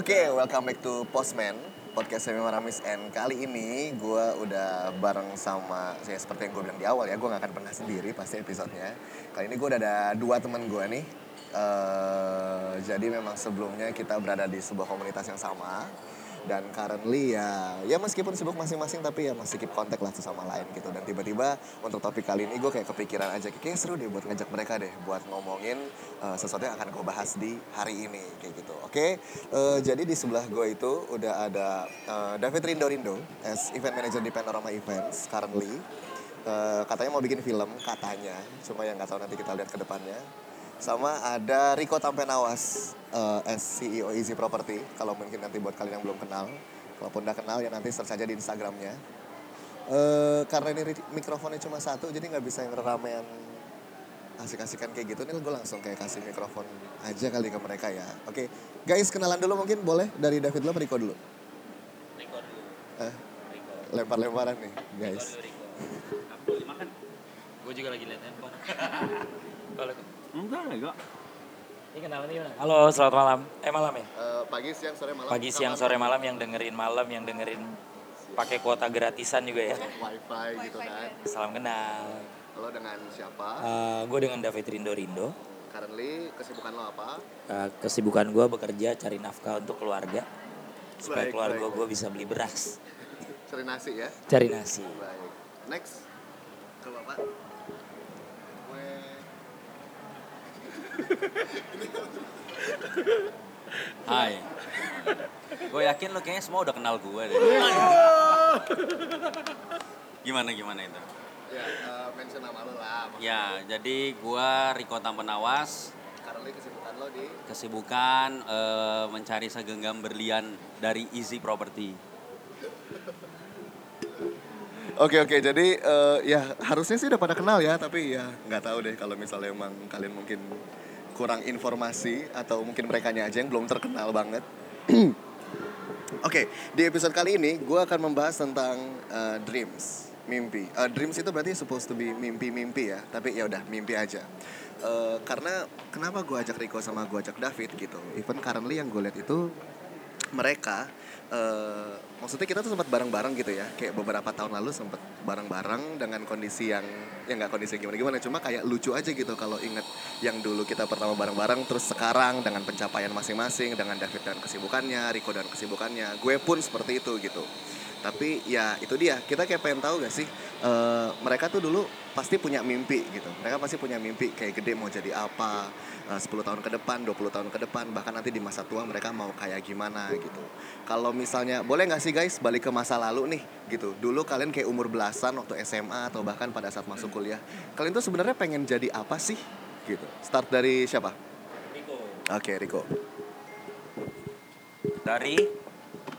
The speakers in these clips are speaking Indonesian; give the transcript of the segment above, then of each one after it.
Oke, welcome back to Postman Podcast Semi Maramis. And kali ini gue udah bareng sama saya Seperti yang gue bilang di awal ya Gue gak akan pernah sendiri pasti episodenya. Kali ini gue udah ada dua teman gue nih. Eh, Jadi memang sebelumnya kita berada di sebuah komunitas yang sama dan currently ya ya meskipun sibuk masing-masing tapi ya masih keep kontak lah sama lain gitu. Dan tiba-tiba untuk topik kali ini gue kayak kepikiran aja kayak seru deh buat ngajak mereka deh buat ngomongin uh, sesuatu yang akan gue bahas di hari ini kayak gitu. Oke? Uh, jadi di sebelah gue itu udah ada uh, David Rindo Rindo as event manager di Panorama Events currently. Uh, katanya mau bikin film katanya. Cuma yang nggak tahu nanti kita lihat ke depannya sama ada Riko Tampenawas uh, as CEO Easy Property kalau mungkin nanti buat kalian yang belum kenal kalaupun udah kenal ya nanti search aja di Instagramnya uh, karena ini mikrofonnya cuma satu jadi nggak bisa yang ramean asik-asikan kayak gitu nih gue langsung kayak kasih mikrofon aja kali ke mereka ya oke guys kenalan dulu mungkin boleh dari David lo Riko dulu Riko dulu. eh, lempar-lemparan nih guys Riko dulu, Riko. Dimakan? Gue juga lagi liat handphone. Kalau Enggak, enggak. ini kenalan gimana? Halo, selamat malam. Eh malam ya? Eh, pagi siang sore malam Pagi, siang, sore, malam yang dengerin malam, yang dengerin pakai kuota gratisan juga ya. wifi gitu kan Salam kenal. lo dengan siapa gue dengan David Rindo Rindo. currently kesibukan lo apa Eh, kesibukan gue bekerja cari nafkah untuk keluarga. Supaya Baik, keluarga gue bisa beli beras. cari nasi ya Cari nasi. Baik. Next. Ke Bapak. Hai. gue yakin lo kayaknya semua udah kenal gue deh. gimana gimana itu? ya eh, mention nama lo lah. Ya, jadi gue Riko Tampenawas. Currently kesibukan lo di Kesibukan eh, mencari segenggam berlian dari Easy Property. Oke oke jadi eh, ya harusnya sih udah pada kenal ya tapi ya nggak tahu deh kalau misalnya emang kalian mungkin kurang informasi atau mungkin mereka aja yang belum terkenal banget. Oke di episode kali ini gue akan membahas tentang eh, dreams mimpi. Eh, dreams itu berarti supposed to be mimpi-mimpi ya tapi ya udah mimpi aja. Eh, karena kenapa gue ajak Rico sama gue ajak David gitu. Even currently yang gue lihat itu mereka eh maksudnya kita tuh sempat bareng-bareng gitu ya. Kayak beberapa tahun lalu sempat bareng-bareng dengan kondisi yang ya nggak kondisi gimana gimana cuma kayak lucu aja gitu kalau inget yang dulu kita pertama bareng-bareng terus sekarang dengan pencapaian masing-masing dengan David dan kesibukannya Rico dan kesibukannya gue pun seperti itu gitu tapi ya itu dia. Kita kayak pengen tahu gak sih eh, mereka tuh dulu pasti punya mimpi gitu. Mereka pasti punya mimpi kayak gede mau jadi apa eh, 10 tahun ke depan 20 tahun ke depan bahkan nanti di masa tua mereka mau kayak gimana gitu. Kalau misalnya boleh nggak sih guys balik ke masa lalu nih gitu. Dulu kalian kayak umur belasan waktu SMA atau bahkan pada saat masuk kuliah kalian tuh sebenarnya pengen jadi apa sih gitu? Start dari siapa? Riko. oke Riko. Dari?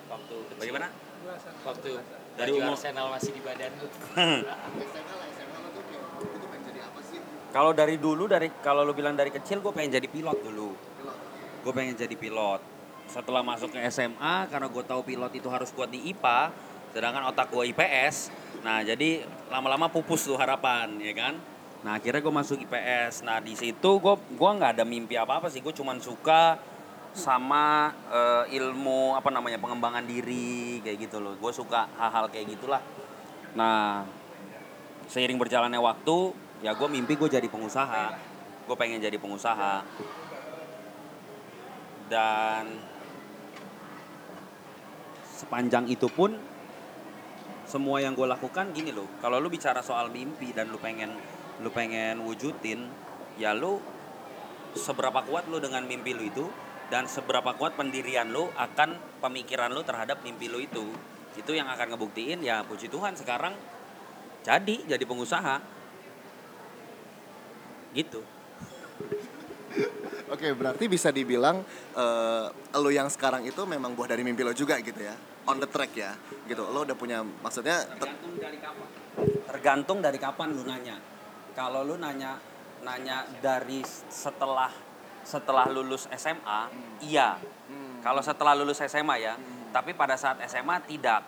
Waktu kecil. bagaimana? Waktu Dari umur- Arsenal masih di badan lu. Kalau dari dulu dari kalau lu bilang dari kecil gue pengen jadi pilot dulu. Gue pengen jadi pilot. Setelah masuk ke SMA karena gue tahu pilot itu harus kuat di IPA, sedangkan otak gue IPS. Nah jadi lama-lama pupus tuh harapan, ya kan? Nah akhirnya gue masuk IPS. Nah di situ gue gua nggak ada mimpi apa apa sih. Gue cuman suka sama eh, ilmu apa namanya pengembangan diri kayak gitu loh. Gue suka hal-hal kayak gitulah. Nah seiring berjalannya waktu ya gue mimpi gue jadi pengusaha gue pengen jadi pengusaha dan sepanjang itu pun semua yang gue lakukan gini loh kalau lu bicara soal mimpi dan lu pengen lu pengen wujudin ya lu seberapa kuat lu dengan mimpi lu itu dan seberapa kuat pendirian lu akan pemikiran lu terhadap mimpi lu itu itu yang akan ngebuktiin ya puji Tuhan sekarang jadi jadi pengusaha gitu Oke, berarti bisa dibilang eh lo yang sekarang itu memang buah dari mimpi lo juga gitu ya. On the track ya. Gitu. Lo udah punya maksudnya te- tergantung dari kapan tergantung dari kapan lu nanya kalau lu nanya nanya dari setelah setelah lulus SMA iya. Kalau setelah lulus SMA ya tapi pada saat SMA tidak.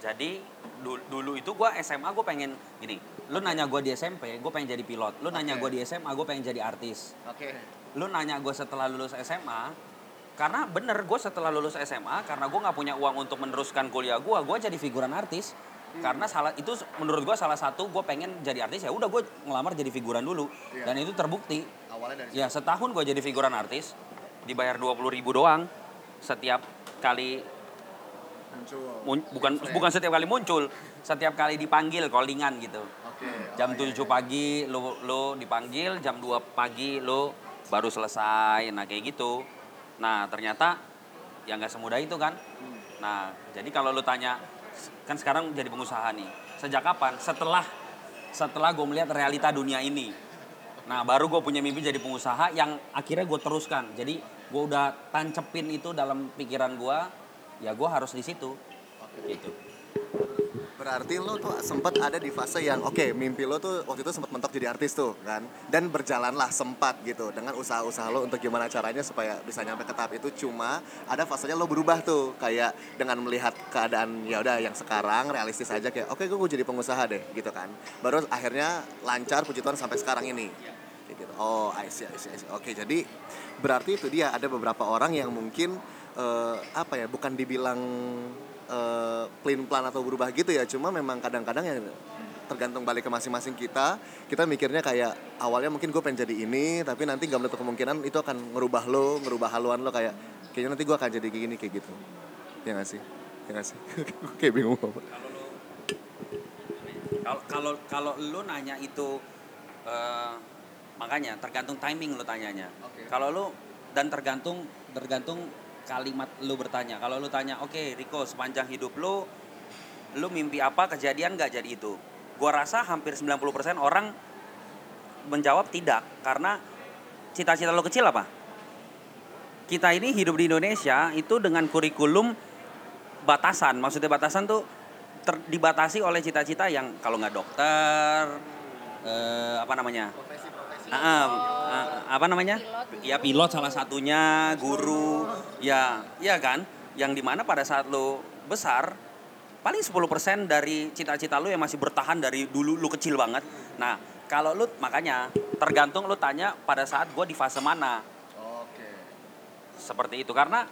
Jadi du- dulu itu gue SMA gue pengen gini lu nanya gue di SMP gue pengen jadi pilot. Lu nanya Oke. gue di SMA gue pengen jadi artis. Oke. lu nanya gue setelah lulus SMA karena bener gue setelah lulus SMA karena gue nggak punya uang untuk meneruskan kuliah gue gue jadi figuran artis karena salah itu menurut gue salah satu gue pengen jadi artis ya udah gue ngelamar jadi figuran dulu. Iya. dan itu terbukti. Awalnya dari ya setahun gue jadi figuran artis dibayar 20.000 ribu doang setiap kali muncul. mun- bukan bukan setiap kali muncul setiap kali dipanggil callingan gitu. Oke. jam oh, iya, 7 pagi lu lu dipanggil jam 2 pagi lu baru selesai nah kayak gitu. Nah ternyata ya nggak semudah itu kan. Nah jadi kalau lu tanya kan sekarang jadi pengusaha nih. Sejak kapan? Setelah setelah gue melihat realita dunia ini. Nah baru gue punya mimpi jadi pengusaha yang akhirnya gue teruskan. Jadi gue udah tancepin itu dalam pikiran gue ya gue harus di situ. Gitu Berarti lo tuh sempat ada di fase yang oke mimpi lo tuh waktu itu sempat mentok jadi artis tuh kan dan berjalanlah sempat gitu dengan usaha-usaha lo untuk gimana caranya supaya bisa nyampe ke tahap itu cuma ada fasenya lo berubah tuh kayak dengan melihat keadaan ya udah yang sekarang realistis aja kayak oke gue gue jadi pengusaha deh gitu kan baru akhirnya lancar puji Tuhan sampai sekarang ini gitu. oh I see, I see, I see. oke jadi berarti itu dia ada beberapa orang yang mungkin eh, apa ya bukan dibilang eh, plain plan atau berubah gitu ya. Cuma memang kadang-kadang ya tergantung balik ke masing-masing kita. Kita mikirnya kayak awalnya mungkin gue pengen jadi ini tapi nanti gak menutup kemungkinan itu akan ngerubah lo ngerubah haluan lo kayak kayaknya nanti gue akan jadi kayak gini kayak gitu. Ya gak sih? Ya gak sih? Gue kayak bingung apa. Kalau kalau kalau lu nanya itu eh, makanya tergantung timing lu tanyanya. Oke. Kalau lu dan tergantung tergantung kalimat lu bertanya. Kalau lu tanya, "Oke, Riko, sepanjang hidup lu lu mimpi apa kejadian nggak jadi itu?" Gua rasa hampir 90% orang menjawab tidak karena cita-cita lu kecil apa? Kita ini hidup di Indonesia itu dengan kurikulum batasan. Maksudnya batasan tuh ter- dibatasi oleh cita-cita yang kalau nggak dokter, eh, apa namanya? Ah, ah, apa namanya? Ya pilot salah satunya, guru, ya, ya kan? Yang di mana pada saat lo besar, paling 10% dari cita-cita lo yang masih bertahan dari dulu lu kecil banget. Nah, kalau lu makanya tergantung lu tanya pada saat gue di fase mana oke seperti itu karena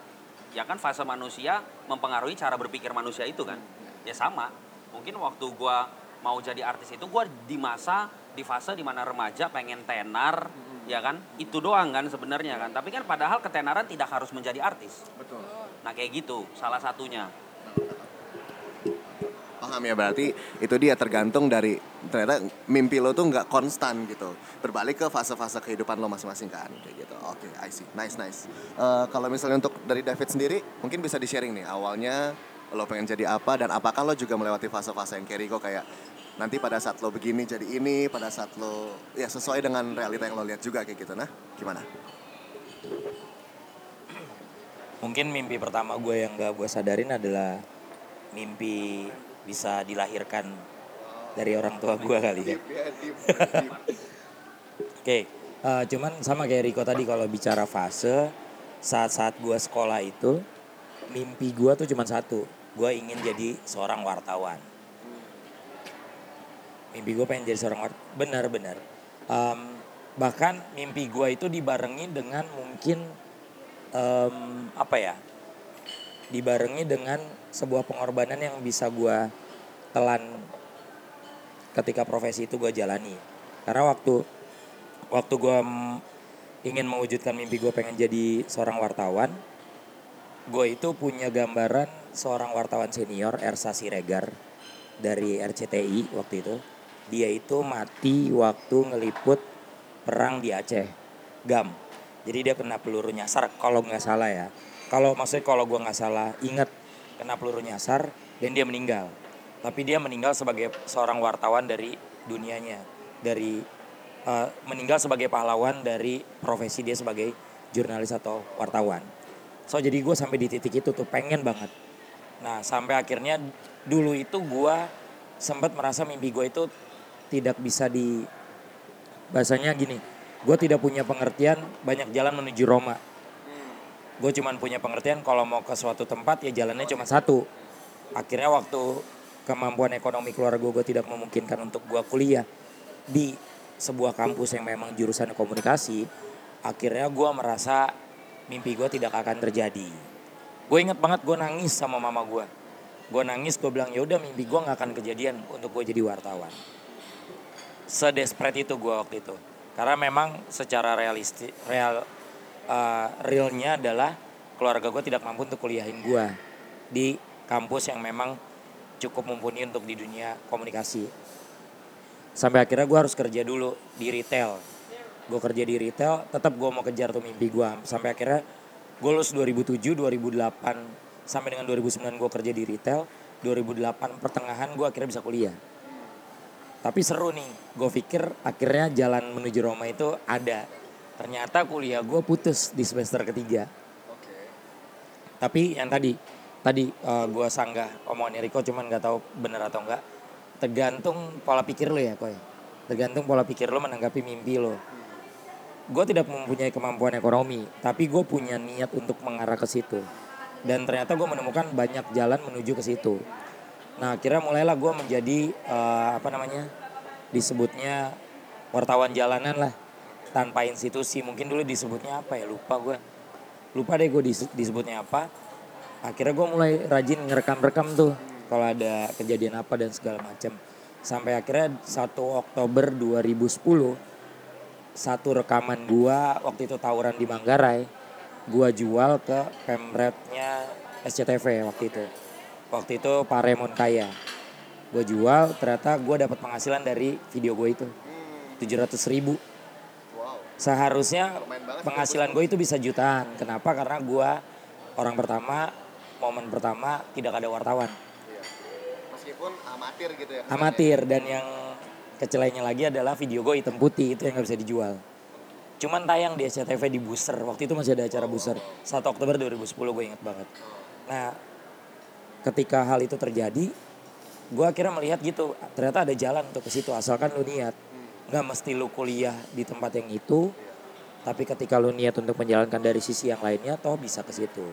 ya kan fase manusia mempengaruhi cara berpikir manusia itu kan ya sama mungkin waktu gua mau jadi artis itu gua di masa di fase di mana remaja pengen tenar ya kan? Itu doang kan sebenarnya kan. Tapi kan padahal ketenaran tidak harus menjadi artis. Betul. Nah kayak gitu salah satunya. Paham ya berarti itu dia tergantung dari ternyata mimpi lo tuh nggak konstan gitu. Berbalik ke fase-fase kehidupan lo masing-masing kan kayak gitu. Oke I see. Nice nice. Eh, kalau misalnya untuk dari David sendiri mungkin bisa di sharing nih awalnya lo pengen jadi apa dan apakah lo juga melewati fase-fase yang kayak Rico kayak nanti pada saat lo begini jadi ini pada saat lo ya sesuai dengan realita yang lo lihat juga kayak gitu nah gimana Mungkin mimpi pertama gue yang gak gue sadarin adalah mimpi bisa dilahirkan dari orang tua gue kali ya. Oke, eh, cuman sama kayak Riko tadi kalau bicara fase saat-saat gue sekolah itu mimpi gue tuh cuma satu, gue ingin jadi seorang wartawan. Mimpi gue pengen jadi seorang wartawan, benar-benar. Em, bahkan mimpi gue itu dibarengi dengan mungkin em, apa ya, dibarengi dengan sebuah pengorbanan yang bisa gue telan ketika profesi itu gue jalani. Karena waktu waktu gue ingin mewujudkan mimpi gue pengen jadi seorang wartawan, gue itu punya gambaran seorang wartawan senior Ersa Siregar dari RCTI waktu itu. Dia itu mati waktu ngeliput perang di Aceh, GAM. Jadi dia kena peluru nyasar kalau nggak salah ya. Kalau maksudnya kalau gue nggak salah ingat kena peluru nyasar dan dia meninggal. Tapi dia meninggal sebagai seorang wartawan dari dunianya, dari eh, meninggal sebagai pahlawan dari profesi dia sebagai jurnalis atau wartawan. So jadi gue sampai di titik itu tuh pengen banget. Nah sampai akhirnya dulu itu gue sempat merasa mimpi gue itu tidak bisa di bahasanya gini. Gue tidak punya pengertian banyak jalan menuju Roma. Gue cuman punya pengertian kalau mau ke suatu tempat ya jalannya cuma satu. Akhirnya waktu kemampuan ekonomi keluarga gue tidak memungkinkan untuk gue kuliah di sebuah kampus yang memang jurusan komunikasi, akhirnya gue merasa mimpi gue tidak akan terjadi. Gue inget banget gue nangis sama mama gue. Gue nangis, gue bilang ya udah mimpi gue nggak akan kejadian untuk gue jadi wartawan. Sedesperate itu gue waktu itu. Karena memang secara realistis, real, uh, realnya adalah keluarga gue tidak mampu untuk kuliahin gue di kampus yang memang cukup mumpuni untuk di dunia komunikasi. Sampai akhirnya gue harus kerja dulu di retail. Gue kerja di retail, tetap gue mau kejar tuh mimpi gue. Sampai akhirnya gue lulus 2007, 2008, sampai dengan 2009 gue kerja di retail. 2008 pertengahan gue akhirnya bisa kuliah. Tapi seru nih, gue pikir akhirnya jalan menuju Roma itu ada. Ternyata kuliah gue putus di semester ketiga. Tapi yang tadi, tadi uh, gue sanggah omongan Riko cuman nggak tahu bener atau enggak. Tergantung pola pikir lo ya koy. Tergantung pola pikir lo menanggapi mimpi lo. Gue tidak mempunyai kemampuan ekonomi, tapi gue punya niat untuk mengarah ke situ. Dan ternyata gue menemukan banyak jalan menuju ke situ. Nah akhirnya mulailah gue menjadi uh, apa namanya disebutnya wartawan jalanan lah. Tanpa institusi mungkin dulu disebutnya apa ya lupa gue lupa deh gue disebutnya apa. Akhirnya gue mulai rajin ngerekam-rekam tuh kalau ada kejadian apa dan segala macam sampai akhirnya 1 Oktober 2010 satu rekaman gue waktu itu tawuran di Manggarai gue jual ke pemretnya SCTV waktu itu waktu itu Pak Raymond Kaya. Gue jual ternyata gue dapat penghasilan dari video gue itu. 700 ribu. Seharusnya penghasilan gue itu bisa jutaan. Kenapa? Karena gue orang pertama momen pertama tidak ada wartawan. Iya. Meskipun amatir gitu ya. amatir dan yang kecilnya lagi adalah video gue hitam putih itu yang nggak bisa dijual. Cuman tayang di SCTV di Booster. Waktu itu masih ada acara Booster. 1 Oktober 2010 gue inget banget. Nah ketika hal itu terjadi gue akhirnya melihat gitu ternyata ada jalan untuk ke situ asalkan lu niat. Nggak mesti lu kuliah di tempat yang itu tapi ketika lu niat untuk menjalankan dari sisi yang lainnya toh bisa ke situ.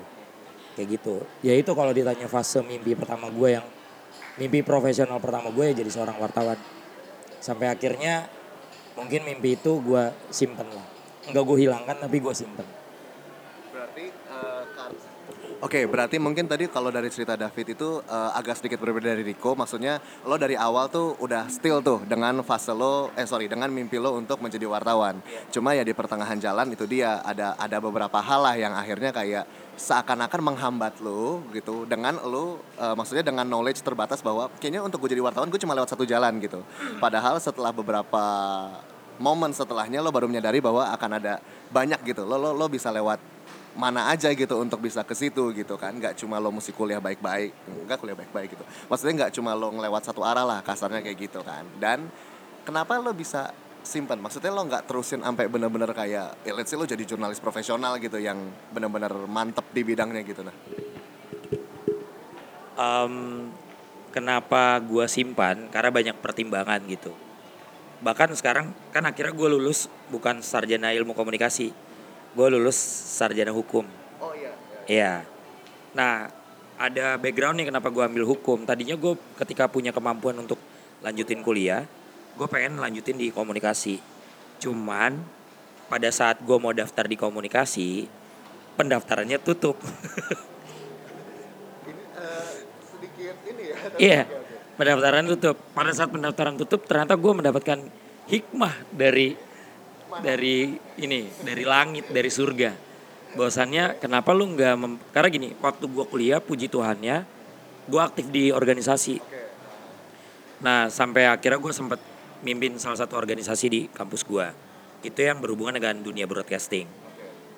Kayak gitu. Ya itu kalau ditanya fase mimpi pertama gue yang mimpi profesional pertama gue ya jadi seorang wartawan. Sampai akhirnya mungkin mimpi itu gue simpen lah. Nggak gue hilangkan tapi gue simpen. Berarti eh, Oke, berarti mungkin tadi kalau dari cerita David itu eh, agak sedikit berbeda dari Rico. Maksudnya lo dari awal tuh udah still tuh dengan fase lo, eh sorry, dengan mimpi lo untuk menjadi wartawan. Cuma ya di pertengahan jalan itu dia ada ada beberapa hal lah yang akhirnya kayak seakan-akan menghambat lo gitu dengan lo eh, maksudnya dengan knowledge terbatas bahwa kayaknya untuk gue jadi wartawan gue cuma lewat satu jalan gitu. Padahal setelah beberapa momen setelahnya lo baru menyadari bahwa akan ada banyak gitu. Lo lo lo bisa lewat mana aja gitu untuk bisa ke situ gitu kan. Nggak cuma lo mesti kuliah baik-baik. Nggak kuliah baik-baik gitu. Maksudnya nggak cuma lo ngelewat satu arah lah kasarnya kayak gitu kan. Dan kenapa lo bisa simpan maksudnya lo nggak terusin sampai bener-bener kayak ya let's say lo jadi jurnalis profesional gitu yang bener-bener mantep di bidangnya gitu nah. Em, kenapa gue simpan? Karena banyak pertimbangan gitu. Bahkan sekarang kan akhirnya gue lulus bukan sarjana ilmu komunikasi gue lulus sarjana hukum oh iya Iya. Nah, ada background nih kenapa gue ambil hukum. Tadinya gue ketika punya kemampuan untuk lanjutin kuliah, gue pengen lanjutin di komunikasi. Cuman pada saat gue mau daftar di komunikasi, pendaftarannya tutup. ini eh, sedikit ini ya Iya, pendaftaran tutup. Pada saat pendaftaran tutup, ternyata gue mendapatkan hikmah dari dari ini, dari langit, dari surga. Bahwasannya kenapa lu nggak mem- karena gini, waktu gue kuliah, puji Tuhannya, gue aktif di organisasi. Nah, sampai akhirnya gue sempat mimpin salah satu organisasi di kampus gue. Itu yang berhubungan dengan dunia broadcasting.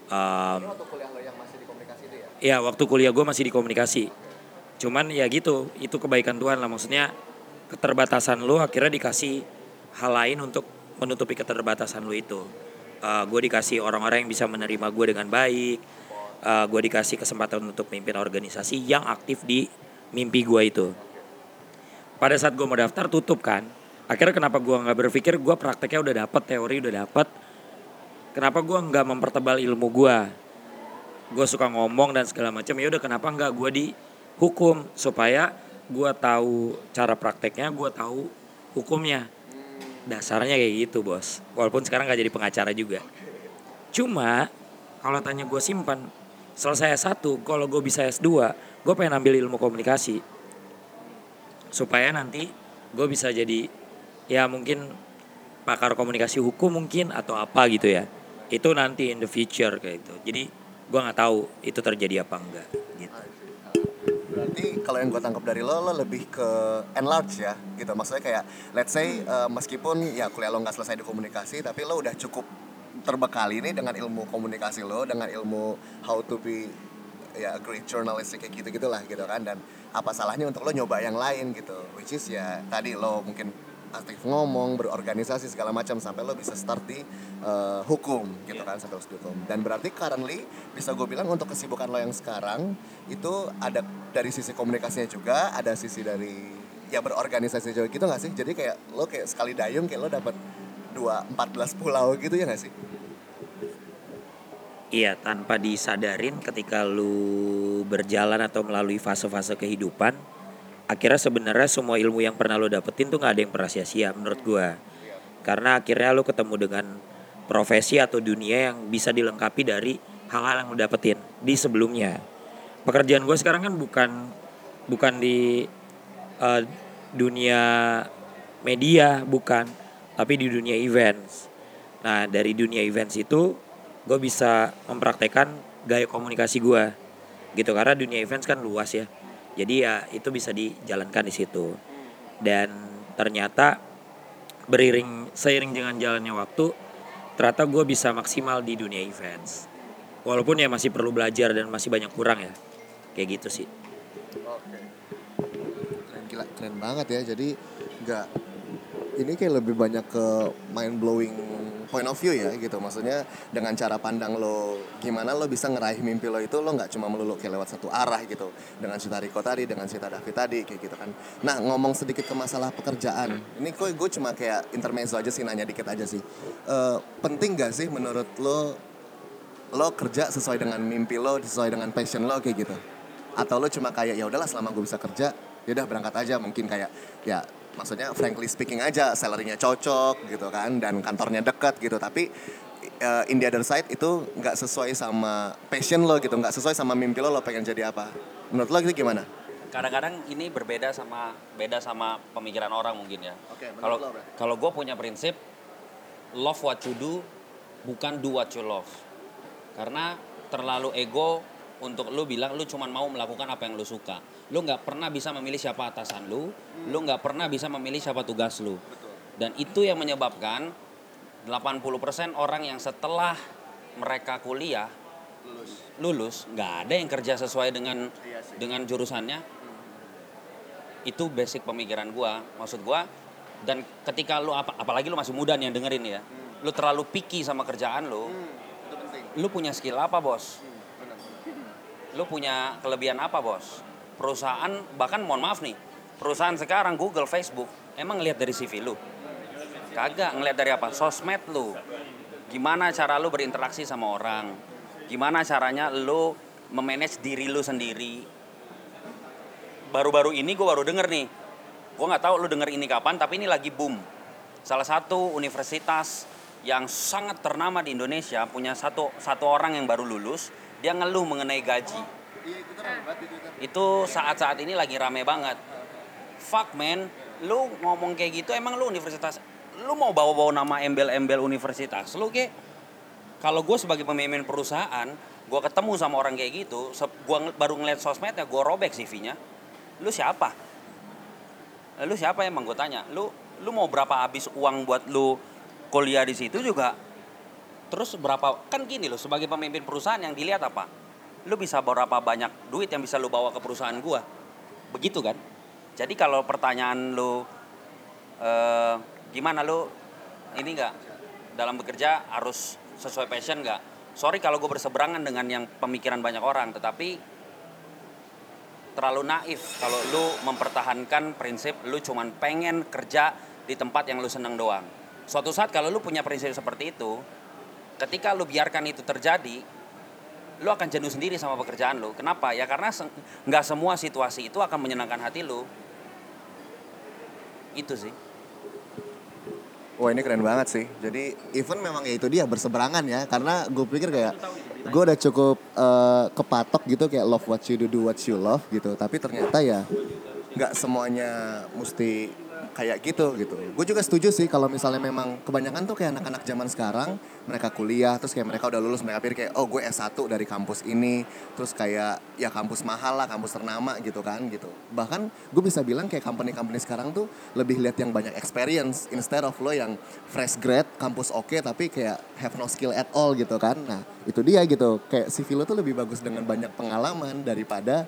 Um, waktu kuliah lo yang masih di komunikasi itu ya Ya waktu kuliah gue masih di komunikasi. Cuman ya gitu, itu kebaikan Tuhan lah. Maksudnya keterbatasan lu akhirnya dikasih hal lain untuk menutupi keterbatasan lu itu. gue dikasih orang-orang yang bisa menerima gue dengan baik. gue dikasih kesempatan untuk mimpin organisasi yang aktif di mimpi gue itu. Pada saat gue mau daftar tutup kan. Akhirnya kenapa gue nggak berpikir gue prakteknya udah dapet, teori udah dapet. Kenapa gue nggak mempertebal ilmu gue? gue suka ngomong dan segala macam ya udah kenapa nggak gue di hukum supaya gue tahu cara prakteknya gue tahu hukumnya dasarnya kayak gitu bos. Walaupun sekarang nggak jadi pengacara juga. Cuma kalau tanya gue simpan selesai S1 kalau gue bisa S2 gue pengen ambil ilmu komunikasi. Supaya nanti gue bisa jadi ya mungkin pakar komunikasi hukum mungkin atau apa gitu ya. Itu nanti in the future kayak gitu. Jadi gue nggak tahu itu terjadi apa enggak gitu Berarti kalau yang gue tangkap dari lo, lo lebih ke enlarge ya gitu. Maksudnya kayak let's say uh, meskipun ya kuliah lo nggak selesai di komunikasi, tapi lo udah cukup terbekali nih dengan ilmu komunikasi lo, dengan ilmu how to be ya great journalist kayak gitu gitulah gitu kan dan apa salahnya untuk lo nyoba yang lain gitu which is ya tadi lo mungkin aktif ngomong berorganisasi segala macam sampai lo bisa start di uh, hukum gitu kan sampai di hukum. Dan berarti currently bisa gue bilang untuk kesibukan lo yang sekarang itu ada dari sisi komunikasinya juga ada sisi dari ya berorganisasi juga gitu gak sih? Jadi kayak lo kayak sekali dayung kayak lo dapat dua empat belas pulau gitu ya gak sih? Iya, tanpa disadarin ketika lu berjalan atau melalui fase-fase kehidupan, akhirnya sebenarnya semua ilmu yang pernah lu dapetin tuh nggak ada yang pernah sia-sia menurut gua. Karena akhirnya lu ketemu dengan profesi atau dunia yang bisa dilengkapi dari hal-hal yang lu dapetin di sebelumnya. Pekerjaan gua sekarang kan bukan bukan di eh, dunia media, bukan, tapi di dunia events. Nah, dari dunia events itu gue bisa mempraktekkan gaya komunikasi gue gitu karena dunia events kan luas ya jadi ya itu bisa dijalankan di situ dan ternyata beriring seiring dengan jalannya waktu ternyata gue bisa maksimal di dunia events walaupun ya masih perlu belajar dan masih banyak kurang ya kayak gitu sih. Keren gila, keren banget ya. Jadi nggak ini kayak lebih banyak ke mind blowing point of view ya gitu. Maksudnya dengan cara pandang lo gimana lo bisa ngeraih mimpi lo itu lo nggak cuma melulu kayak lewat satu arah gitu. Dengan cerita Riko tadi, dengan cerita David tadi kayak gitu kan. Nah ngomong sedikit ke masalah pekerjaan. Ini kok gue cuma kayak intermezzo aja sih nanya dikit aja sih. Eh, penting gak sih menurut lo lo kerja sesuai dengan mimpi lo, sesuai dengan passion lo kayak gitu? Atau lo cuma kayak ya udahlah selama gue bisa kerja, ya udah berangkat aja mungkin kayak ya maksudnya frankly speaking aja salarynya cocok gitu kan dan kantornya dekat gitu tapi uh, in the other side itu nggak sesuai sama passion lo gitu nggak sesuai sama mimpi lo lo pengen jadi apa menurut lo itu gimana? kadang-kadang ini berbeda sama beda sama pemikiran orang mungkin ya. Kalau berarti? kalau gue punya prinsip love what you do bukan do what you love. Karena terlalu ego untuk lu bilang lu cuman mau melakukan apa yang lu suka. Lu nggak pernah bisa memilih siapa atasan lu, lu nggak pernah bisa memilih siapa tugas lu. Dan itu yang menyebabkan 80% orang yang setelah mereka kuliah lulus. nggak ada yang kerja sesuai dengan dengan jurusannya. Itu basic pemikiran gua maksud gua. Dan ketika lu apa apalagi lu masih muda nih yang dengerin ya lu terlalu picky sama kerjaan lu itu penting. lu punya skill apa bos? Lu punya kelebihan apa bos perusahaan bahkan mohon maaf nih perusahaan sekarang Google Facebook emang ngelihat dari CV lu? Kagak ngelihat dari apa? Sosmed lu. Gimana cara lu berinteraksi sama orang? Gimana caranya lu memanage diri lu sendiri? Baru-baru ini gue baru denger nih. Gue nggak tahu lu denger ini kapan tapi ini lagi boom. Salah satu universitas yang sangat ternama di Indonesia punya satu satu orang yang baru lulus dia ngeluh mengenai gaji itu saat-saat ini lagi rame banget. Fuck man. Lu ngomong kayak gitu emang lu universitas lu mau bawa-bawa nama embel-embel universitas? Lu kayak kalau gue sebagai pemimpin perusahaan gue ketemu sama orang kayak gitu gue baru ngeliat sosmednya gue robek CV-nya lu siapa? Lu siapa emang gue tanya. Lu lu mau berapa habis uang buat lu kuliah di situ juga? Terus berapa kan gini loh sebagai pemimpin perusahaan yang dilihat apa lu bisa berapa banyak duit yang bisa lu bawa ke perusahaan gua? Begitu kan? Jadi kalau pertanyaan lu eh, gimana lu ini enggak dalam bekerja harus sesuai passion nggak? Sorry kalau gue berseberangan dengan yang pemikiran banyak orang tetapi terlalu naif kalau lu mempertahankan prinsip lu cuman pengen kerja di tempat yang lu seneng doang. Suatu saat kalau lu punya prinsip seperti itu ketika lu biarkan itu terjadi lu akan jenuh sendiri sama pekerjaan lu kenapa? Ya karena se- nggak semua situasi itu akan menyenangkan hati lu itu sih. Wah ini keren banget sih. Jadi even memang ya itu dia berseberangan ya. Karena gue pikir kayak gue udah cukup eh, kepatok gitu kayak love what you do do what you love gitu. Tapi ternyata ya nggak semuanya mesti kayak gitu gitu. Gue juga setuju sih kalau misalnya memang kebanyakan tuh kayak anak-anak zaman sekarang mereka kuliah terus kayak mereka udah lulus mereka pikir kayak oh gue S1 dari kampus ini. Terus kayak ya kampus mahal lah kampus ternama gitu kan gitu. Bahkan gue bisa bilang kayak company-company sekarang tuh lebih lihat yang banyak experience instead of lo yang fresh grad kampus oke tapi kayak have no skill at all gitu kan. Nah itu dia gitu. Kayak CV lo tuh lebih bagus dengan banyak pengalaman daripada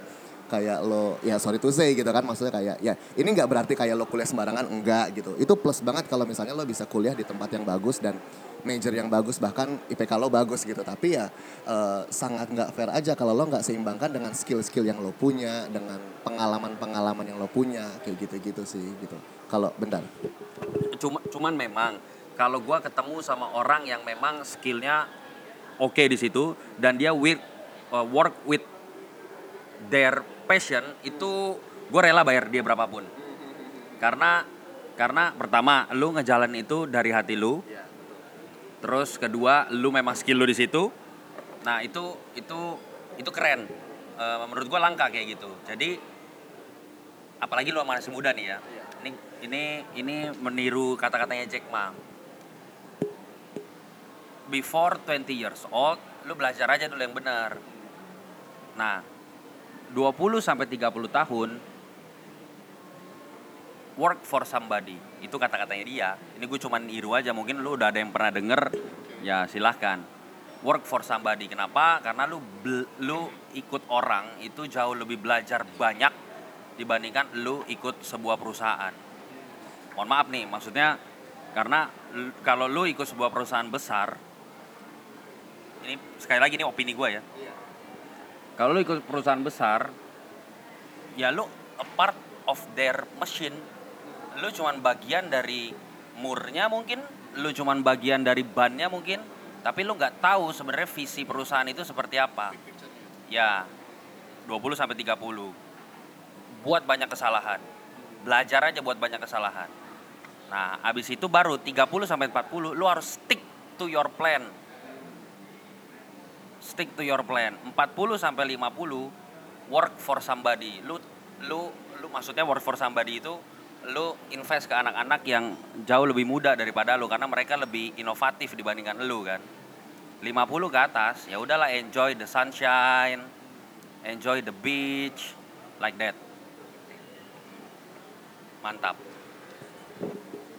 kayak lo ya sorry to say gitu kan maksudnya kayak ya ini nggak berarti kayak lo kuliah sembarangan enggak gitu. Itu plus banget kalau misalnya lo bisa kuliah di tempat yang bagus dan major yang bagus bahkan IPK lo bagus gitu. Tapi ya eh, sangat nggak fair aja kalau lo nggak seimbangkan dengan skill-skill yang lo punya dengan pengalaman-pengalaman yang lo punya kayak gitu-gitu sih gitu. Kalau bentar. Cuma, cuman memang kalau gua ketemu sama orang yang memang skillnya oke di situ dan dia with, uh, work with their passion itu gue rela bayar dia berapapun. Karena karena pertama lu ngejalan itu dari hati lu terus kedua lu memang skill lu di situ. Nah itu itu itu keren. Eh, menurut gua langka kayak gitu. Jadi apalagi lu masih muda nih ya. Ini ini ini meniru kata-katanya Jack Ma. Before 20 years old lu belajar aja dulu yang benar. Nah 20 sampai 30 tahun work for somebody itu kata-katanya dia. Ini gue cuman niru aja mungkin lu udah ada yang pernah denger. Ya silahkan. Work for somebody. Kenapa? Karena lu lu ikut orang itu jauh lebih belajar banyak dibandingkan lu ikut sebuah perusahaan. Mohon maaf nih maksudnya karena kalau lu ikut sebuah perusahaan besar ini sekali lagi ini opini gue ya. Kalau lu ikut perusahaan besar ya lu a part of their machine lu cuman bagian dari murnya mungkin lu cuman bagian dari bannya mungkin tapi lu nggak tahu sebenarnya visi perusahaan itu seperti apa. Ya 20 sampai 30 buat banyak kesalahan. Belajar aja buat banyak kesalahan. Nah abis itu baru 30 sampai 40 lu harus stick to your plan. Stick to your plan. 40 sampai 50 work for somebody. Lu lu lu maksudnya work for somebody itu lu invest ke anak-anak yang jauh lebih muda daripada lu karena mereka lebih inovatif dibandingkan lu kan? 50 ke atas ya udahlah enjoy the sunshine enjoy the beach like that. Mantap.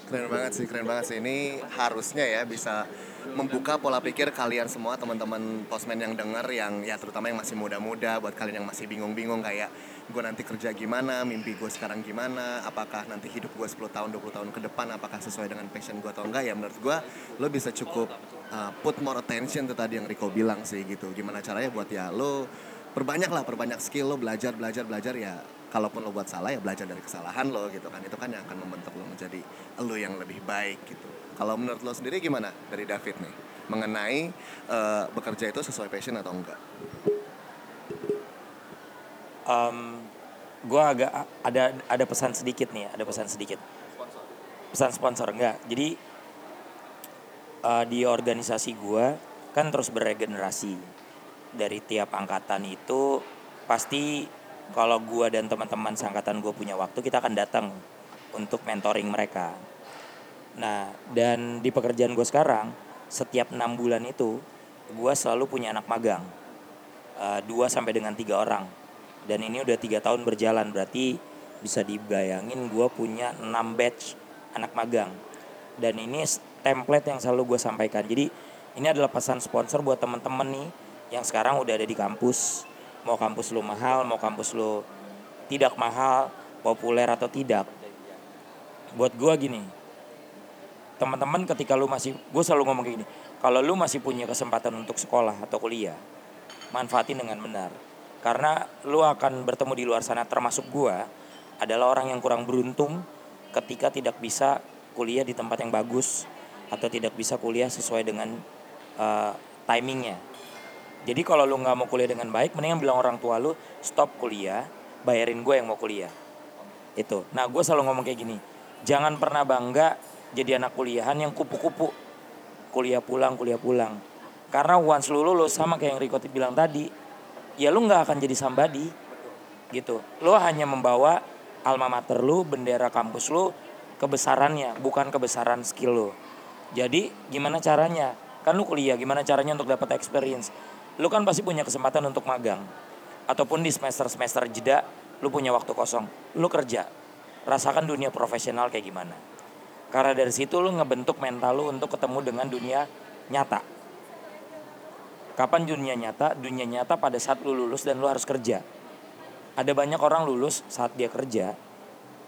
Keren banget sih, keren banget sih. Ini harusnya ya bisa membuka pola pikir kalian semua teman-teman postman yang denger yang ya terutama yang masih muda-muda buat kalian yang masih bingung-bingung kayak gue nanti kerja gimana, mimpi gue sekarang gimana, apakah nanti hidup gue 10 tahun, 20 tahun ke depan apakah sesuai dengan passion gue atau enggak ya menurut gue lo bisa cukup uh, put more attention tuh tadi yang Rico bilang sih gitu. Gimana caranya buat ya lo perbanyak lah, perbanyak skill lo belajar, belajar, belajar ya kalaupun lo buat salah ya belajar dari kesalahan lo gitu kan. Itu kan yang akan membentuk lo menjadi lo yang lebih baik gitu. Kalau menurut lo sendiri gimana dari David nih? Mengenai eh, bekerja itu sesuai passion atau enggak gue agak ada ada pesan sedikit nih ada pesan sedikit. Pesan sponsor enggak. Jadi eh, di organisasi gue kan terus beregenerasi. Dari tiap angkatan itu pasti kalau gue dan teman-teman seangkatan gue punya waktu kita akan datang untuk mentoring mereka. Nah dan di pekerjaan gue sekarang setiap enam bulan itu gue selalu punya anak magang. Eh, dua sampai dengan tiga orang dan ini udah tiga tahun berjalan berarti bisa dibayangin gue punya 6 batch anak magang. Dan ini template yang selalu gue sampaikan. Jadi ini adalah pesan sponsor buat temen-temen nih yang sekarang udah ada di kampus. Mau kampus lu mahal mau kampus lu tidak mahal populer atau tidak. Buat gue gini teman-teman ketika lu masih gue selalu ngomong kayak gini kalau lu masih punya kesempatan untuk sekolah atau kuliah manfaatin dengan benar karena lu akan bertemu di luar sana termasuk gua adalah orang yang kurang beruntung ketika tidak bisa kuliah di tempat yang bagus atau tidak bisa kuliah sesuai dengan eh, timingnya. Jadi kalau lu nggak mau kuliah dengan baik mendingan bilang orang tua lu stop kuliah bayarin gue yang mau kuliah. Itu. Nah gue selalu ngomong kayak gini jangan pernah bangga jadi anak kuliahan yang kupu-kupu. Kuliah pulang kuliah pulang. Karena once lu lulus sama kayak yang Rico bilang tadi, ya lu nggak akan jadi somebody gitu. Lu hanya membawa alma mater lu, bendera kampus lu, kebesarannya, bukan kebesaran skill lu. Jadi gimana caranya? Kan lu kuliah, gimana caranya untuk dapat experience? Lu kan pasti punya kesempatan untuk magang. Ataupun di semester-semester jeda, lu punya waktu kosong. Lu kerja. Rasakan dunia profesional kayak gimana. Karena dari situ lu ngebentuk mental lu untuk ketemu dengan dunia nyata. Kapan dunia nyata? Dunia nyata pada saat lu lulus dan lu harus kerja. Ada banyak orang lulus saat dia kerja,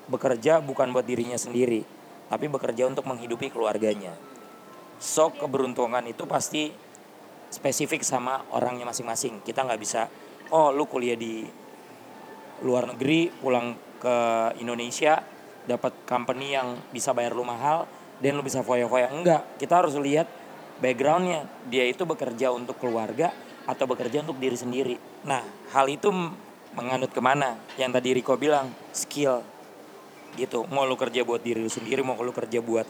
bekerja bukan buat dirinya sendiri, tapi bekerja untuk menghidupi keluarganya. So keberuntungan itu pasti spesifik sama orangnya masing-masing. Kita nggak bisa, oh lu kuliah di luar negeri, pulang ke Indonesia, dapat company yang bisa bayar lu mahal, dan lu bisa foya-foya. Enggak, kita harus lihat backgroundnya. Dia itu bekerja untuk keluarga atau bekerja untuk diri sendiri. Nah, hal itu menganut ke mana? Yang tadi Riko bilang, skill. Gitu, mau lu kerja buat diri lu sendiri, mau lu kerja buat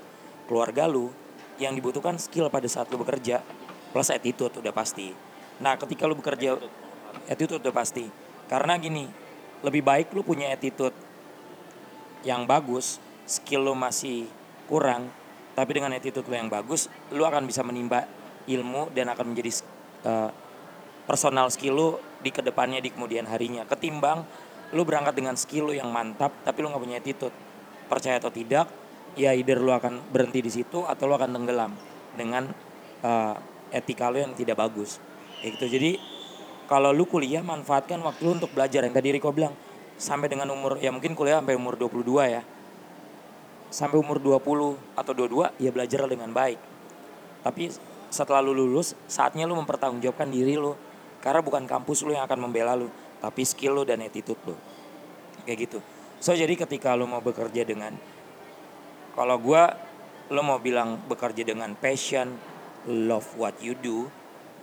keluarga lu, yang dibutuhkan skill pada saat lu bekerja, plus attitude udah pasti. Nah, ketika lu bekerja, attitude udah pasti. Karena gini, lebih baik lu punya attitude yang bagus, skill lu masih kurang, tapi dengan attitude lu yang bagus, lu akan bisa menimba ilmu dan akan menjadi uh, personal skill lu di ke depannya di kemudian harinya. Ketimbang lu berangkat dengan skill lu yang mantap, tapi lu nggak punya attitude. Percaya atau tidak, ya either lu akan berhenti di situ atau lu akan tenggelam dengan uh, etika lu yang tidak bagus. Kayak gitu. Jadi kalau lu kuliah manfaatkan waktu lu untuk belajar yang tadi Riko bilang sampai dengan umur ya mungkin kuliah sampai umur 22 ya. Sampai umur 20 atau 22 ya belajar dengan baik. Tapi setelah lu lulus, saatnya lu mempertanggungjawabkan diri lu. Karena bukan kampus lu yang akan membela lu, tapi skill lu dan attitude lu. Kayak gitu. So jadi ketika lu mau bekerja dengan kalau gue lo mau bilang bekerja dengan passion, love what you do,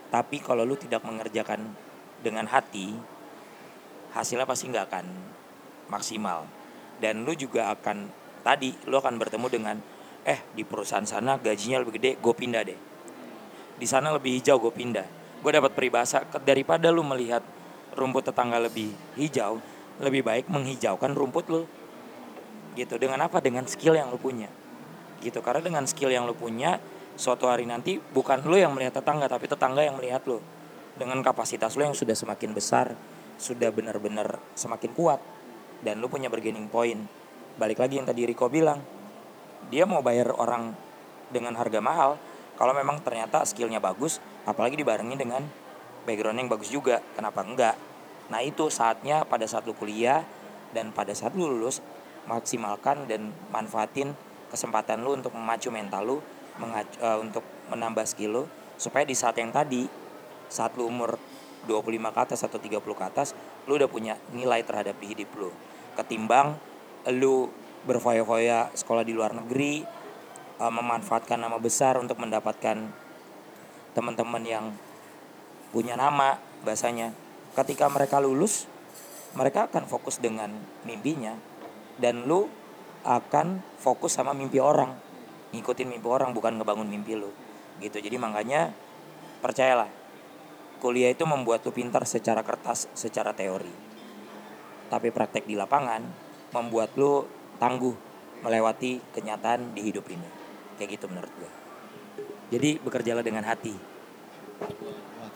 tapi kalau lu tidak mengerjakan dengan hati, hasilnya pasti nggak akan maksimal. Dan lu juga akan tadi lu akan bertemu dengan eh di perusahaan sana gajinya lebih gede, gue pindah deh. Di sana lebih hijau, gue pindah. Gue dapat peribahasa daripada lu melihat rumput tetangga lebih hijau, lebih baik menghijaukan rumput lu. Gitu. Dengan apa? Dengan skill yang lu punya. Gitu. Karena dengan skill yang lu punya suatu hari nanti bukan lu yang melihat tetangga tapi tetangga yang melihat lu. Dengan kapasitas lu yang sudah semakin besar sudah benar-benar semakin kuat dan lu punya bargaining point balik lagi yang tadi Riko bilang. Dia mau bayar orang dengan harga mahal. Kalau memang ternyata skillnya bagus apalagi dibarengi dengan background yang bagus juga kenapa enggak? Nah itu saatnya pada saat lu kuliah dan pada saat lu lulus maksimalkan dan manfaatin kesempatan lu untuk memacu mental lu mengacu, uh, untuk menambah skill lu supaya di saat yang tadi saat lu umur 25 ke atas atau 30 ke atas lu udah punya nilai terhadap di hidup lu. Ketimbang lu berfoya-foya sekolah di luar negeri uh, memanfaatkan nama besar untuk mendapatkan teman-teman yang punya nama bahasanya. Ketika mereka lulus mereka akan fokus dengan mimpinya dan lu akan fokus sama mimpi orang ngikutin mimpi orang bukan ngebangun mimpi lu gitu. Jadi makanya percayalah kuliah itu membuat lu pintar secara kertas secara teori. Tapi praktek di lapangan membuat lu tangguh melewati kenyataan di hidup ini kayak gitu menurut gue jadi bekerjalah dengan hati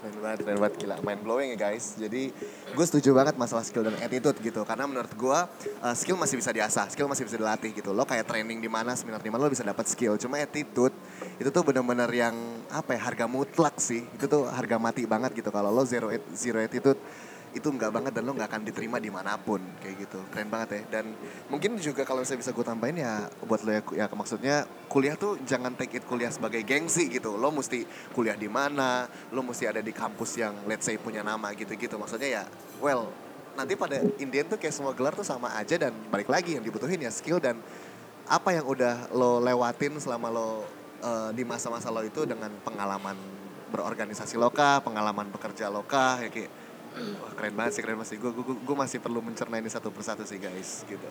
keren banget, keren banget gila. Mind blowing ya guys. Jadi gue setuju banget masalah skill dan attitude gitu. Karena menurut gue uh, skill masih bisa diasah, skill masih bisa dilatih gitu. Lo kayak training di mana, seminar di mana lo bisa dapat skill. Cuma attitude itu tuh bener-bener yang apa ya harga mutlak sih. Itu tuh harga mati banget gitu. Kalau lo zero zero attitude itu enggak banget dan lo nggak akan diterima di mana pun kayak gitu. Keren banget ya. Dan mungkin juga kalau saya bisa gue tambahin ya buat lo ya, ya maksudnya kuliah tuh jangan take it kuliah sebagai gengsi gitu. Lo mesti kuliah di mana lo mesti ada di kampus yang let's say punya nama gitu-gitu. Maksudnya ya well nanti pada Indian tuh kayak semua gelar tuh sama aja dan balik lagi yang dibutuhin ya skill dan apa yang udah lo lewatin selama lo uh, di masa-masa lo itu dengan pengalaman berorganisasi loka, pengalaman bekerja loka, ya kayak Wah keren banget sih, keren banget sih. Gue gue gue masih perlu mencerna ini satu persatu sih guys, gitu.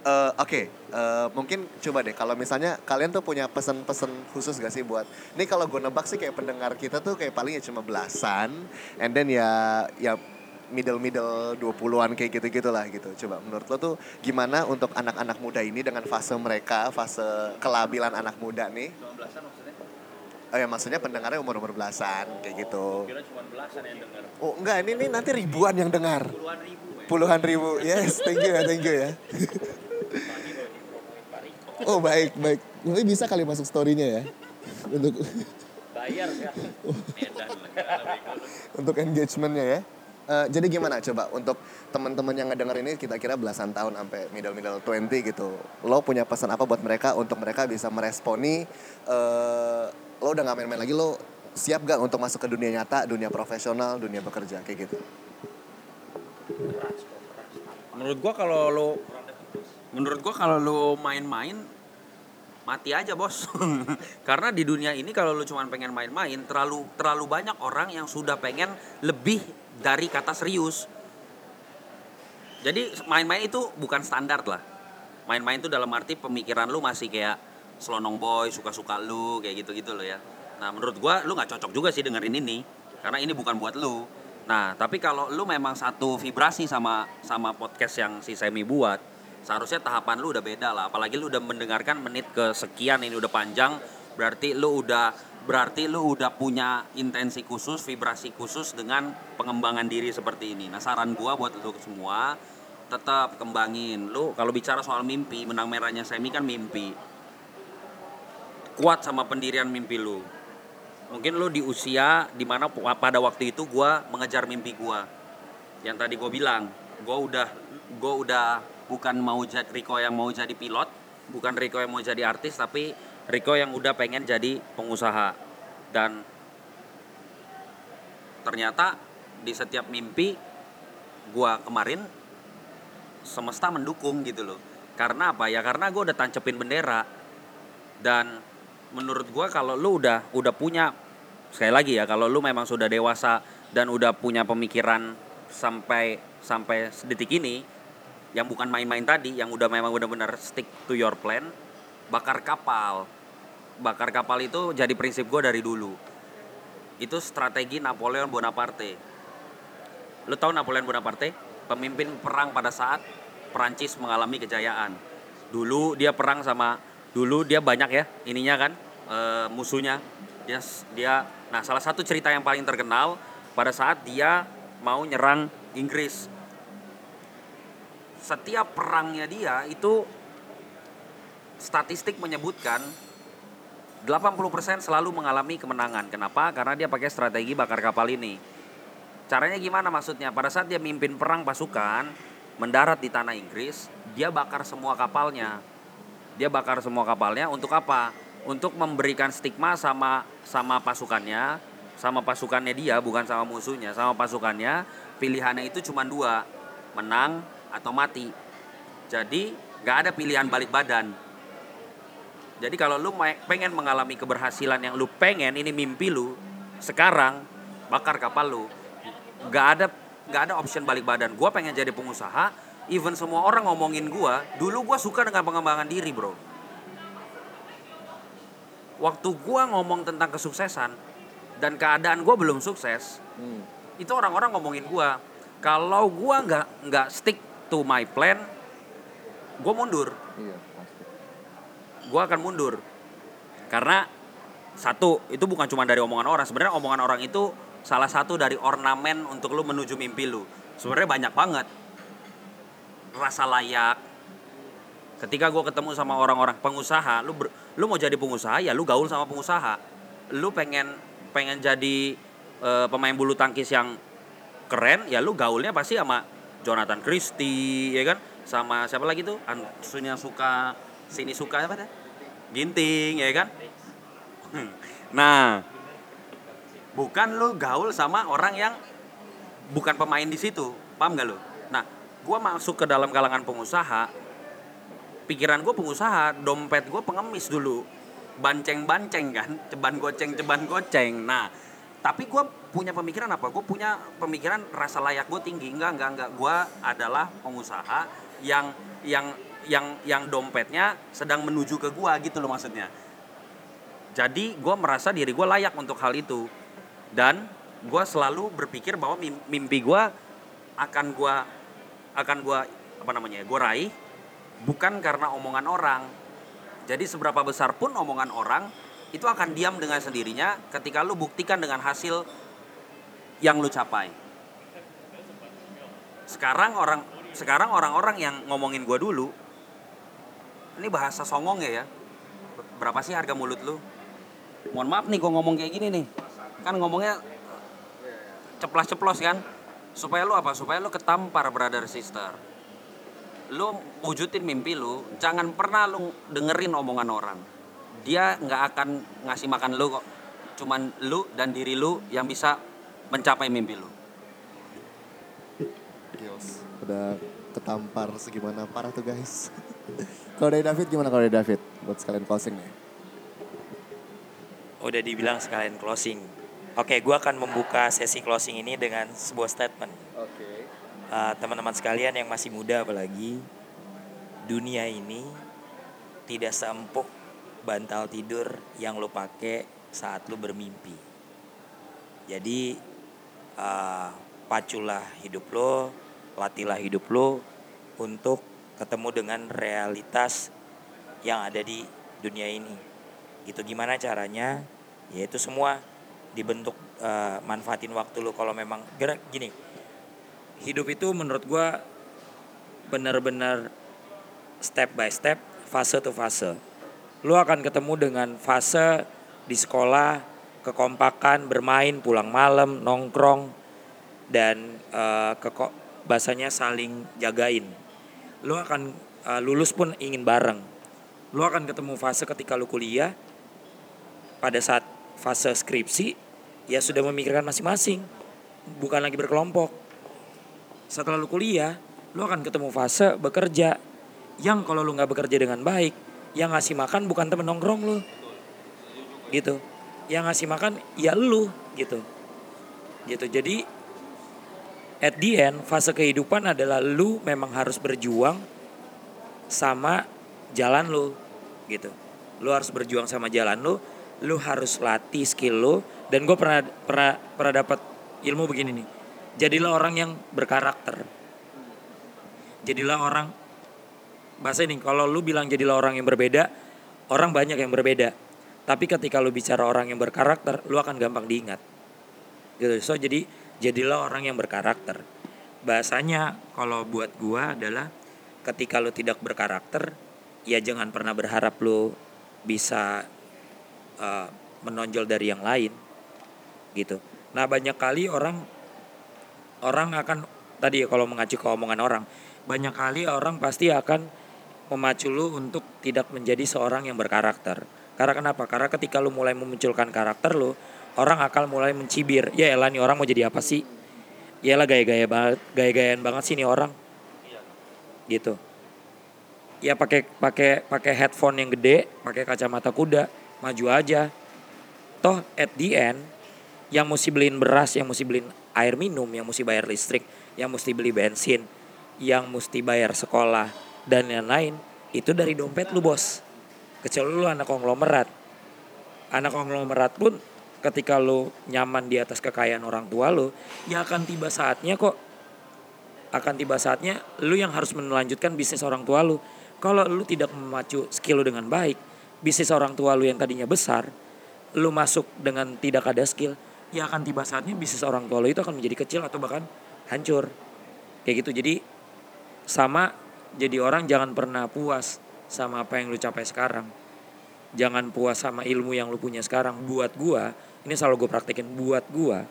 Eh, Oke, eh, mungkin coba deh kalau misalnya kalian tuh punya pesan-pesan khusus gak sih buat Ini kalau gue nebak sih kayak pendengar kita tuh kayak paling ya cuma belasan And then ya ya middle-middle 20-an kayak gitu-gitu lah gitu Coba menurut lo tuh gimana untuk anak-anak muda ini dengan fase mereka, fase kelabilan anak muda nih Cuma belasan? Oh ya maksudnya pendengarnya umur-umur belasan kayak gitu Kira cuma belasan yang dengar. Oh enggak, ini, ini nanti ribuan yang dengar Puluhan ribu ya. Puluhan ribu, yes thank you ya, thank you ya Oh baik, baik. Mungkin bisa kali masuk story-nya ya. Untuk Bayar ya. Untuk engagement-nya ya. Eh, jadi gimana coba untuk teman-teman yang ngedenger ini kita kira belasan tahun sampai middle middle 20 gitu. Lo punya pesan apa buat mereka untuk mereka bisa meresponi eh lo udah gak main-main lagi lo siap gak untuk masuk ke dunia nyata, dunia profesional, dunia bekerja kayak gitu. Menurut gua kalau lo menurut gua kalau lo main-main mati aja bos karena di dunia ini kalau lu cuma pengen main-main terlalu terlalu banyak orang yang sudah pengen lebih dari kata serius. Jadi main-main itu bukan standar lah. Main-main itu dalam arti pemikiran lu masih kayak selonong boy suka-suka lu kayak gitu-gitu lo ya. Nah menurut gua lu nggak cocok juga sih dengerin ini karena ini bukan buat lu. Nah tapi kalau lu memang satu vibrasi sama sama podcast yang si Semi buat seharusnya tahapan lu udah beda lah. Apalagi lu udah mendengarkan menit ke sekian ini udah panjang berarti lu udah berarti lu udah punya intensi khusus vibrasi khusus dengan pengembangan diri seperti ini. Nah saran gua buat lu semua tetap kembangin. Lu kalau bicara soal mimpi menang merahnya semi kan mimpi. Kuat sama pendirian mimpi lu. Mungkin lu di usia di mana pada waktu itu gua mengejar mimpi gua. Yang tadi gue bilang gue udah gue udah bukan mau jadi Riko yang mau jadi pilot bukan Riko yang mau jadi artis tapi Riko yang udah pengen jadi pengusaha. Dan ternyata di setiap mimpi gua kemarin semesta mendukung gitu loh. Karena apa? Ya karena gue udah tancepin bendera. Dan menurut gua kalau lu udah udah punya sekali lagi ya kalau lu memang sudah dewasa dan udah punya pemikiran sampai sampai detik ini yang bukan main-main tadi yang udah memang benar-benar stick to your plan bakar kapal bakar kapal itu jadi prinsip gue dari dulu. Itu strategi Napoleon Bonaparte. Lu tahu Napoleon Bonaparte? Pemimpin perang pada saat Perancis mengalami kejayaan. Dulu dia perang sama dulu dia banyak ya ininya kan e, musuhnya. Dia dia nah salah satu cerita yang paling terkenal pada saat dia mau nyerang Inggris. Setiap perangnya dia itu statistik menyebutkan 80% selalu mengalami kemenangan. Kenapa? Karena dia pakai strategi bakar kapal ini. Caranya gimana maksudnya? Pada saat dia mimpin perang pasukan mendarat di tanah Inggris, dia bakar semua kapalnya. Dia bakar semua kapalnya untuk apa? Untuk memberikan stigma sama sama pasukannya, sama pasukannya dia bukan sama musuhnya, sama pasukannya. Pilihannya itu cuma dua, menang atau mati. Jadi nggak ada pilihan balik badan. Jadi kalau lu pengen mengalami keberhasilan yang lu pengen, ini mimpi lu, sekarang bakar kapal lu. Nggak ada nggak ada option balik badan. Gua pengen jadi pengusaha, even semua orang ngomongin gua, dulu gua suka dengan pengembangan diri, Bro. Waktu gua ngomong tentang kesuksesan dan keadaan gua belum sukses, Hmm. itu orang-orang ngomongin gua. Kalau gua nggak nggak stick to my plan, gue mundur. Iya. Gue akan mundur. Karena satu, itu bukan cuma dari omongan orang. Sebenarnya omongan orang itu salah satu dari ornamen untuk lu menuju mimpi lu. Sebenarnya banyak banget. Rasa layak. Ketika gue ketemu sama orang-orang pengusaha, lu ber, lu mau jadi pengusaha ya lu gaul sama pengusaha. Lu pengen pengen jadi uh, pemain bulu tangkis yang keren, ya lu gaulnya pasti sama Jonathan Christie ya kan sama siapa lagi tuh Ansunya suka sini suka apa dah Ginting ya kan? Nah bukan lu gaul sama orang yang bukan pemain di situ paham gak lu? Nah gua masuk ke dalam kalangan pengusaha pikiran gue pengusaha dompet gue pengemis dulu. Banceng-banceng kan ceban goceng ceban goceng. Nah tapi gue punya pemikiran apa? Gue punya pemikiran rasa layak gue tinggi. Enggak enggak enggak gue adalah pengusaha yang yang yang yang dompetnya sedang menuju ke gua gitu loh maksudnya. Jadi gua merasa diri gua layak untuk hal itu. Dan gua selalu berpikir bahwa mim- mimpi gua akan gua akan gua apa namanya ya, gua raih bukan karena omongan orang. Jadi seberapa besar pun omongan orang itu akan diam dengan sendirinya ketika lu buktikan dengan hasil yang lu capai. Sekarang orang sekarang orang-orang yang ngomongin gua dulu ini bahasa songong ya ya? Berapa sih harga mulut lu? Mohon maaf nih gua ngomong kayak gini nih. Kan ngomongnya ceplas-ceplos kan? Supaya lu apa? Supaya lu ketampar brother sister. Lu wujudin mimpi lu jangan pernah lu dengerin omongan orang. Dia nggak akan ngasih makan lu kok. Cuman lu dan diri lu yang bisa mencapai mimpi lu. Gils, udah ketampar segimana parah tuh guys. kalau dari David gimana kalau dari David? Buat sekalian closing nih. Udah dibilang sekalian closing. Oke, gue akan membuka sesi closing ini dengan sebuah statement. Oke. Uh, teman-teman sekalian yang masih muda apalagi dunia ini tidak seempuk bantal tidur yang lo pakai saat lo bermimpi. Jadi uh, paculah hidup lo, latihlah hidup lo untuk ketemu dengan realitas yang ada di dunia ini. Gitu gimana caranya? Yaitu semua dibentuk uh, manfaatin waktu lo kalau memang gerak gini hidup itu menurut gua benar-benar step by step, fase to fase. Lu akan ketemu dengan fase di sekolah, kekompakan, bermain, pulang malam, nongkrong, dan uh, bahasanya saling jagain. Lu akan uh, lulus pun ingin bareng. Lu akan ketemu fase ketika lu kuliah, pada saat fase skripsi, ya sudah memikirkan masing-masing, bukan lagi berkelompok setelah lu kuliah, lu akan ketemu fase bekerja. Yang kalau lu nggak bekerja dengan baik, yang ngasih makan bukan temen nongkrong lu. Gitu. Yang ngasih makan ya lu gitu. Gitu. Jadi at the end fase kehidupan adalah lu memang harus berjuang sama jalan lu gitu. Lu harus berjuang sama jalan lu, lu harus latih skill lu dan gue pernah pernah pernah dapat ilmu begini nih jadilah orang yang berkarakter. Jadilah orang bahasa ini kalau lu bilang jadilah orang yang berbeda, orang banyak yang berbeda. Tapi ketika lu bicara orang yang berkarakter, lu akan gampang diingat. Gitu. So jadi jadilah orang yang berkarakter. Bahasanya kalau buat gua adalah ketika lu tidak berkarakter, ya jangan pernah berharap lu bisa uh, menonjol dari yang lain. Gitu. Nah, banyak kali orang orang akan tadi ya kalau mengacu ke omongan orang banyak kali orang pasti akan memacu lu untuk tidak menjadi seorang yang berkarakter karena kenapa karena ketika lu mulai memunculkan karakter lu orang akan mulai mencibir ya elah nih orang mau jadi apa sih ya lah gaya-gaya banget gaya-gayaan banget sih nih orang gitu ya pakai pakai pakai headphone yang gede pakai kacamata kuda maju aja toh at the end yang mesti beliin beras yang mesti beliin air minum, yang mesti bayar listrik, yang mesti beli bensin, yang mesti bayar sekolah dan lain-lain itu dari dompet lu bos. Kecuali lu anak konglomerat. Anak konglomerat pun ketika lu nyaman di atas kekayaan orang tua lu, ya akan tiba saatnya kok akan tiba saatnya lu yang harus melanjutkan bisnis orang tua lu. Kalau lu tidak memacu skill lu dengan baik, bisnis orang tua lu yang tadinya besar, lu masuk dengan tidak ada skill, ya akan tiba saatnya bisnis orang tua lo itu akan menjadi kecil atau bahkan hancur. Kayak gitu. Jadi sama jadi orang jangan pernah puas sama apa yang lu capai sekarang. Jangan puas sama ilmu yang lu punya sekarang. Buat gua, ini selalu gue praktekin buat gua.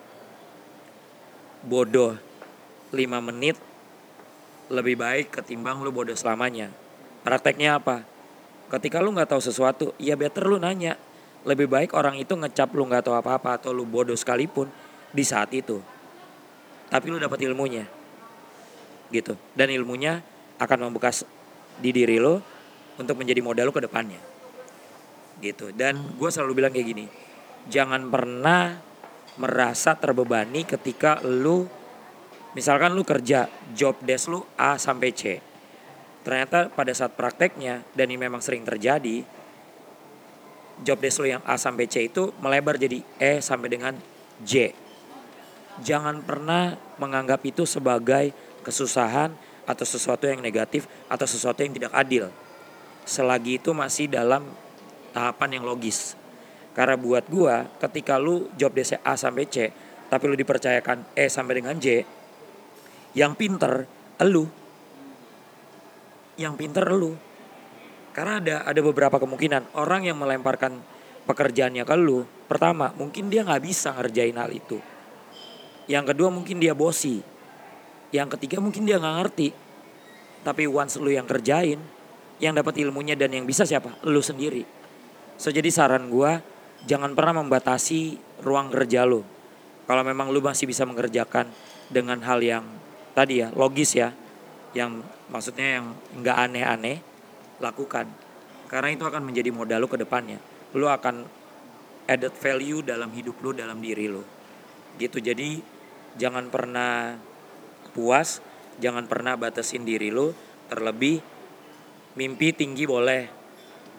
Bodoh 5 menit lebih baik ketimbang lu bodoh selamanya. Prakteknya apa? Ketika lu nggak tahu sesuatu, ya better lu nanya lebih baik orang itu ngecap lu nggak tahu apa-apa atau lu bodoh sekalipun di saat itu tapi lu dapat ilmunya gitu dan ilmunya akan membekas di diri lo untuk menjadi modal lo ke depannya gitu dan gue selalu bilang kayak gini jangan pernah merasa terbebani ketika lu misalkan lu kerja job desk lu A sampai C. Ternyata pada saat prakteknya dan ini memang sering terjadi job desk lo yang A sampai C itu melebar jadi E sampai dengan J. Jangan pernah menganggap itu sebagai kesusahan atau sesuatu yang negatif atau sesuatu yang tidak adil. Selagi itu masih dalam tahapan yang logis karena buat gua ketika lu job desk A sampai C tapi lu dipercayakan E sampai dengan J yang pinter elu. Yang pinter elu. Karena ada ada beberapa kemungkinan. Orang yang melemparkan pekerjaannya ke lu pertama mungkin dia nggak bisa ngerjain hal itu. Yang kedua mungkin dia bosi. Yang ketiga mungkin dia nggak ngerti. Tapi once lu yang kerjain yang dapat ilmunya dan yang bisa siapa? Lu sendiri. So jadi saran gua jangan pernah membatasi ruang kerja lu kalau memang lu masih bisa mengerjakan dengan hal yang tadi ya logis ya yang maksudnya yang nggak aneh-aneh lakukan. Karena itu akan menjadi modal lu ke depannya. Lu akan added value dalam hidup lu dalam diri lu gitu. Jadi jangan pernah puas jangan pernah batasin diri lu terlebih mimpi tinggi boleh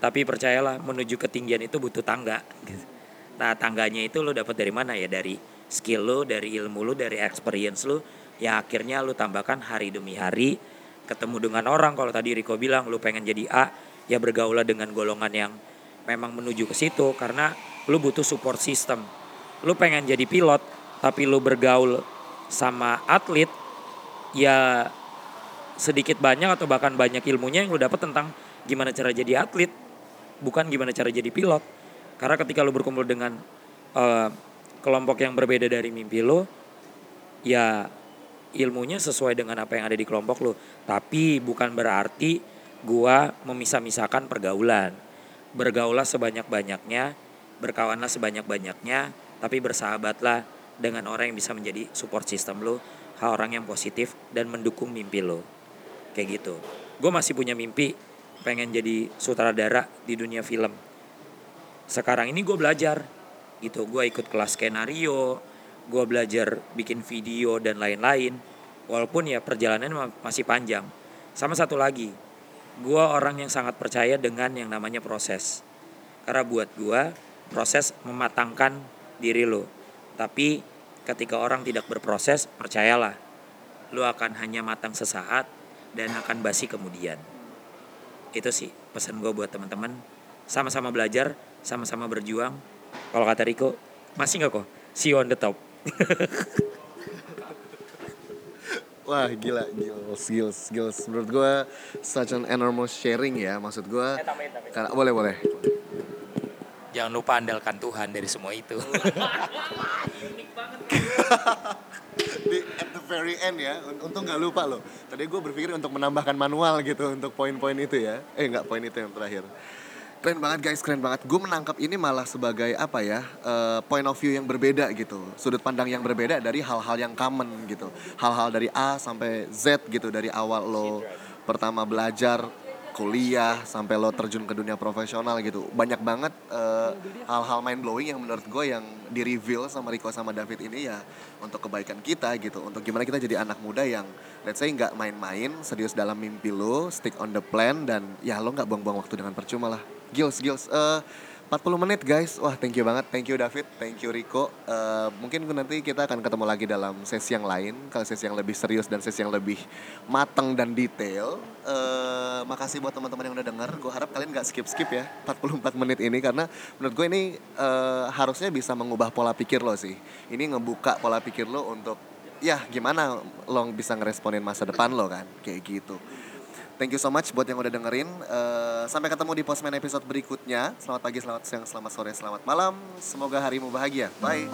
tapi percayalah menuju ketinggian itu butuh tangga. Nah tangganya itu lu dapat dari mana ya? Dari skill lu dari ilmu lu dari experience lu yang akhirnya lu tambahkan hari demi hari ketemu dengan orang. Kalau tadi Riko bilang lu pengen jadi A ya bergaulah dengan golongan yang memang menuju ke situ karena lu butuh support system. Lu pengen jadi pilot tapi lu bergaul sama atlet ya sedikit banyak atau bahkan banyak ilmunya yang lu dapat tentang gimana cara jadi atlet bukan gimana cara jadi pilot karena ketika lu berkumpul dengan uh, kelompok yang berbeda dari mimpi lu ya ilmunya sesuai dengan apa yang ada di kelompok lu. Tapi bukan berarti gua memisah-misahkan pergaulan. Bergaulah sebanyak-banyaknya, berkawanlah sebanyak-banyaknya, tapi bersahabatlah dengan orang yang bisa menjadi support system lu, orang yang positif dan mendukung mimpi lo. Kayak gitu. Gue masih punya mimpi pengen jadi sutradara di dunia film. Sekarang ini gue belajar gitu. Gue ikut kelas skenario, gue belajar bikin video dan lain-lain. Walaupun ya perjalanan masih panjang. Sama satu lagi gue orang yang sangat percaya dengan yang namanya proses. Karena buat gue proses mematangkan diri lo. Tapi ketika orang tidak berproses percayalah lo akan hanya matang sesaat dan akan basi kemudian itu sih pesan gue buat teman-teman sama-sama belajar sama-sama berjuang kalau kata Riko masih nggak kok see you on the top Wah gila, gills, gills, gills. Menurut gue such an enormous sharing ya. Maksud gue, karena boleh boleh. Jangan lupa andalkan Tuhan dari semua itu. very end ya, untung nggak lupa loh. Tadi gue berpikir untuk menambahkan manual gitu untuk poin-poin itu ya. Eh nggak poin itu yang terakhir. Keren banget guys, keren banget. Gue menangkap ini malah sebagai apa ya, uh, point of view yang berbeda gitu. Sudut pandang yang berbeda dari hal-hal yang common gitu. Hal-hal dari A sampai Z gitu dari awal lo pertama belajar kuliah sampai lo terjun ke dunia profesional gitu. Banyak banget uh, hal-hal mind blowing yang menurut gue yang di reveal sama Riko sama David ini ya untuk kebaikan kita gitu. Untuk gimana kita jadi anak muda yang let's say nggak main-main, serius dalam mimpi lo, stick on the plan dan ya lo nggak buang-buang waktu dengan percuma lah. Gils, Gils. Uh, 40 menit guys, wah thank you banget, thank you David, thank you Rico. Uh, mungkin nanti kita akan ketemu lagi dalam sesi yang lain, kalau sesi yang lebih serius dan sesi yang lebih matang dan detail. Uh, makasih buat teman-teman yang udah denger, gue harap kalian gak skip-skip ya 44 menit ini karena menurut gue ini uh, harusnya bisa mengubah pola pikir lo sih. Ini ngebuka pola pikir lo untuk ya gimana lo bisa ngeresponin masa depan lo kan, kayak gitu. Thank you so much buat yang udah dengerin. Uh, sampai ketemu di Postman episode berikutnya. Selamat pagi, selamat siang, selamat sore, selamat malam. Semoga harimu bahagia. Bye.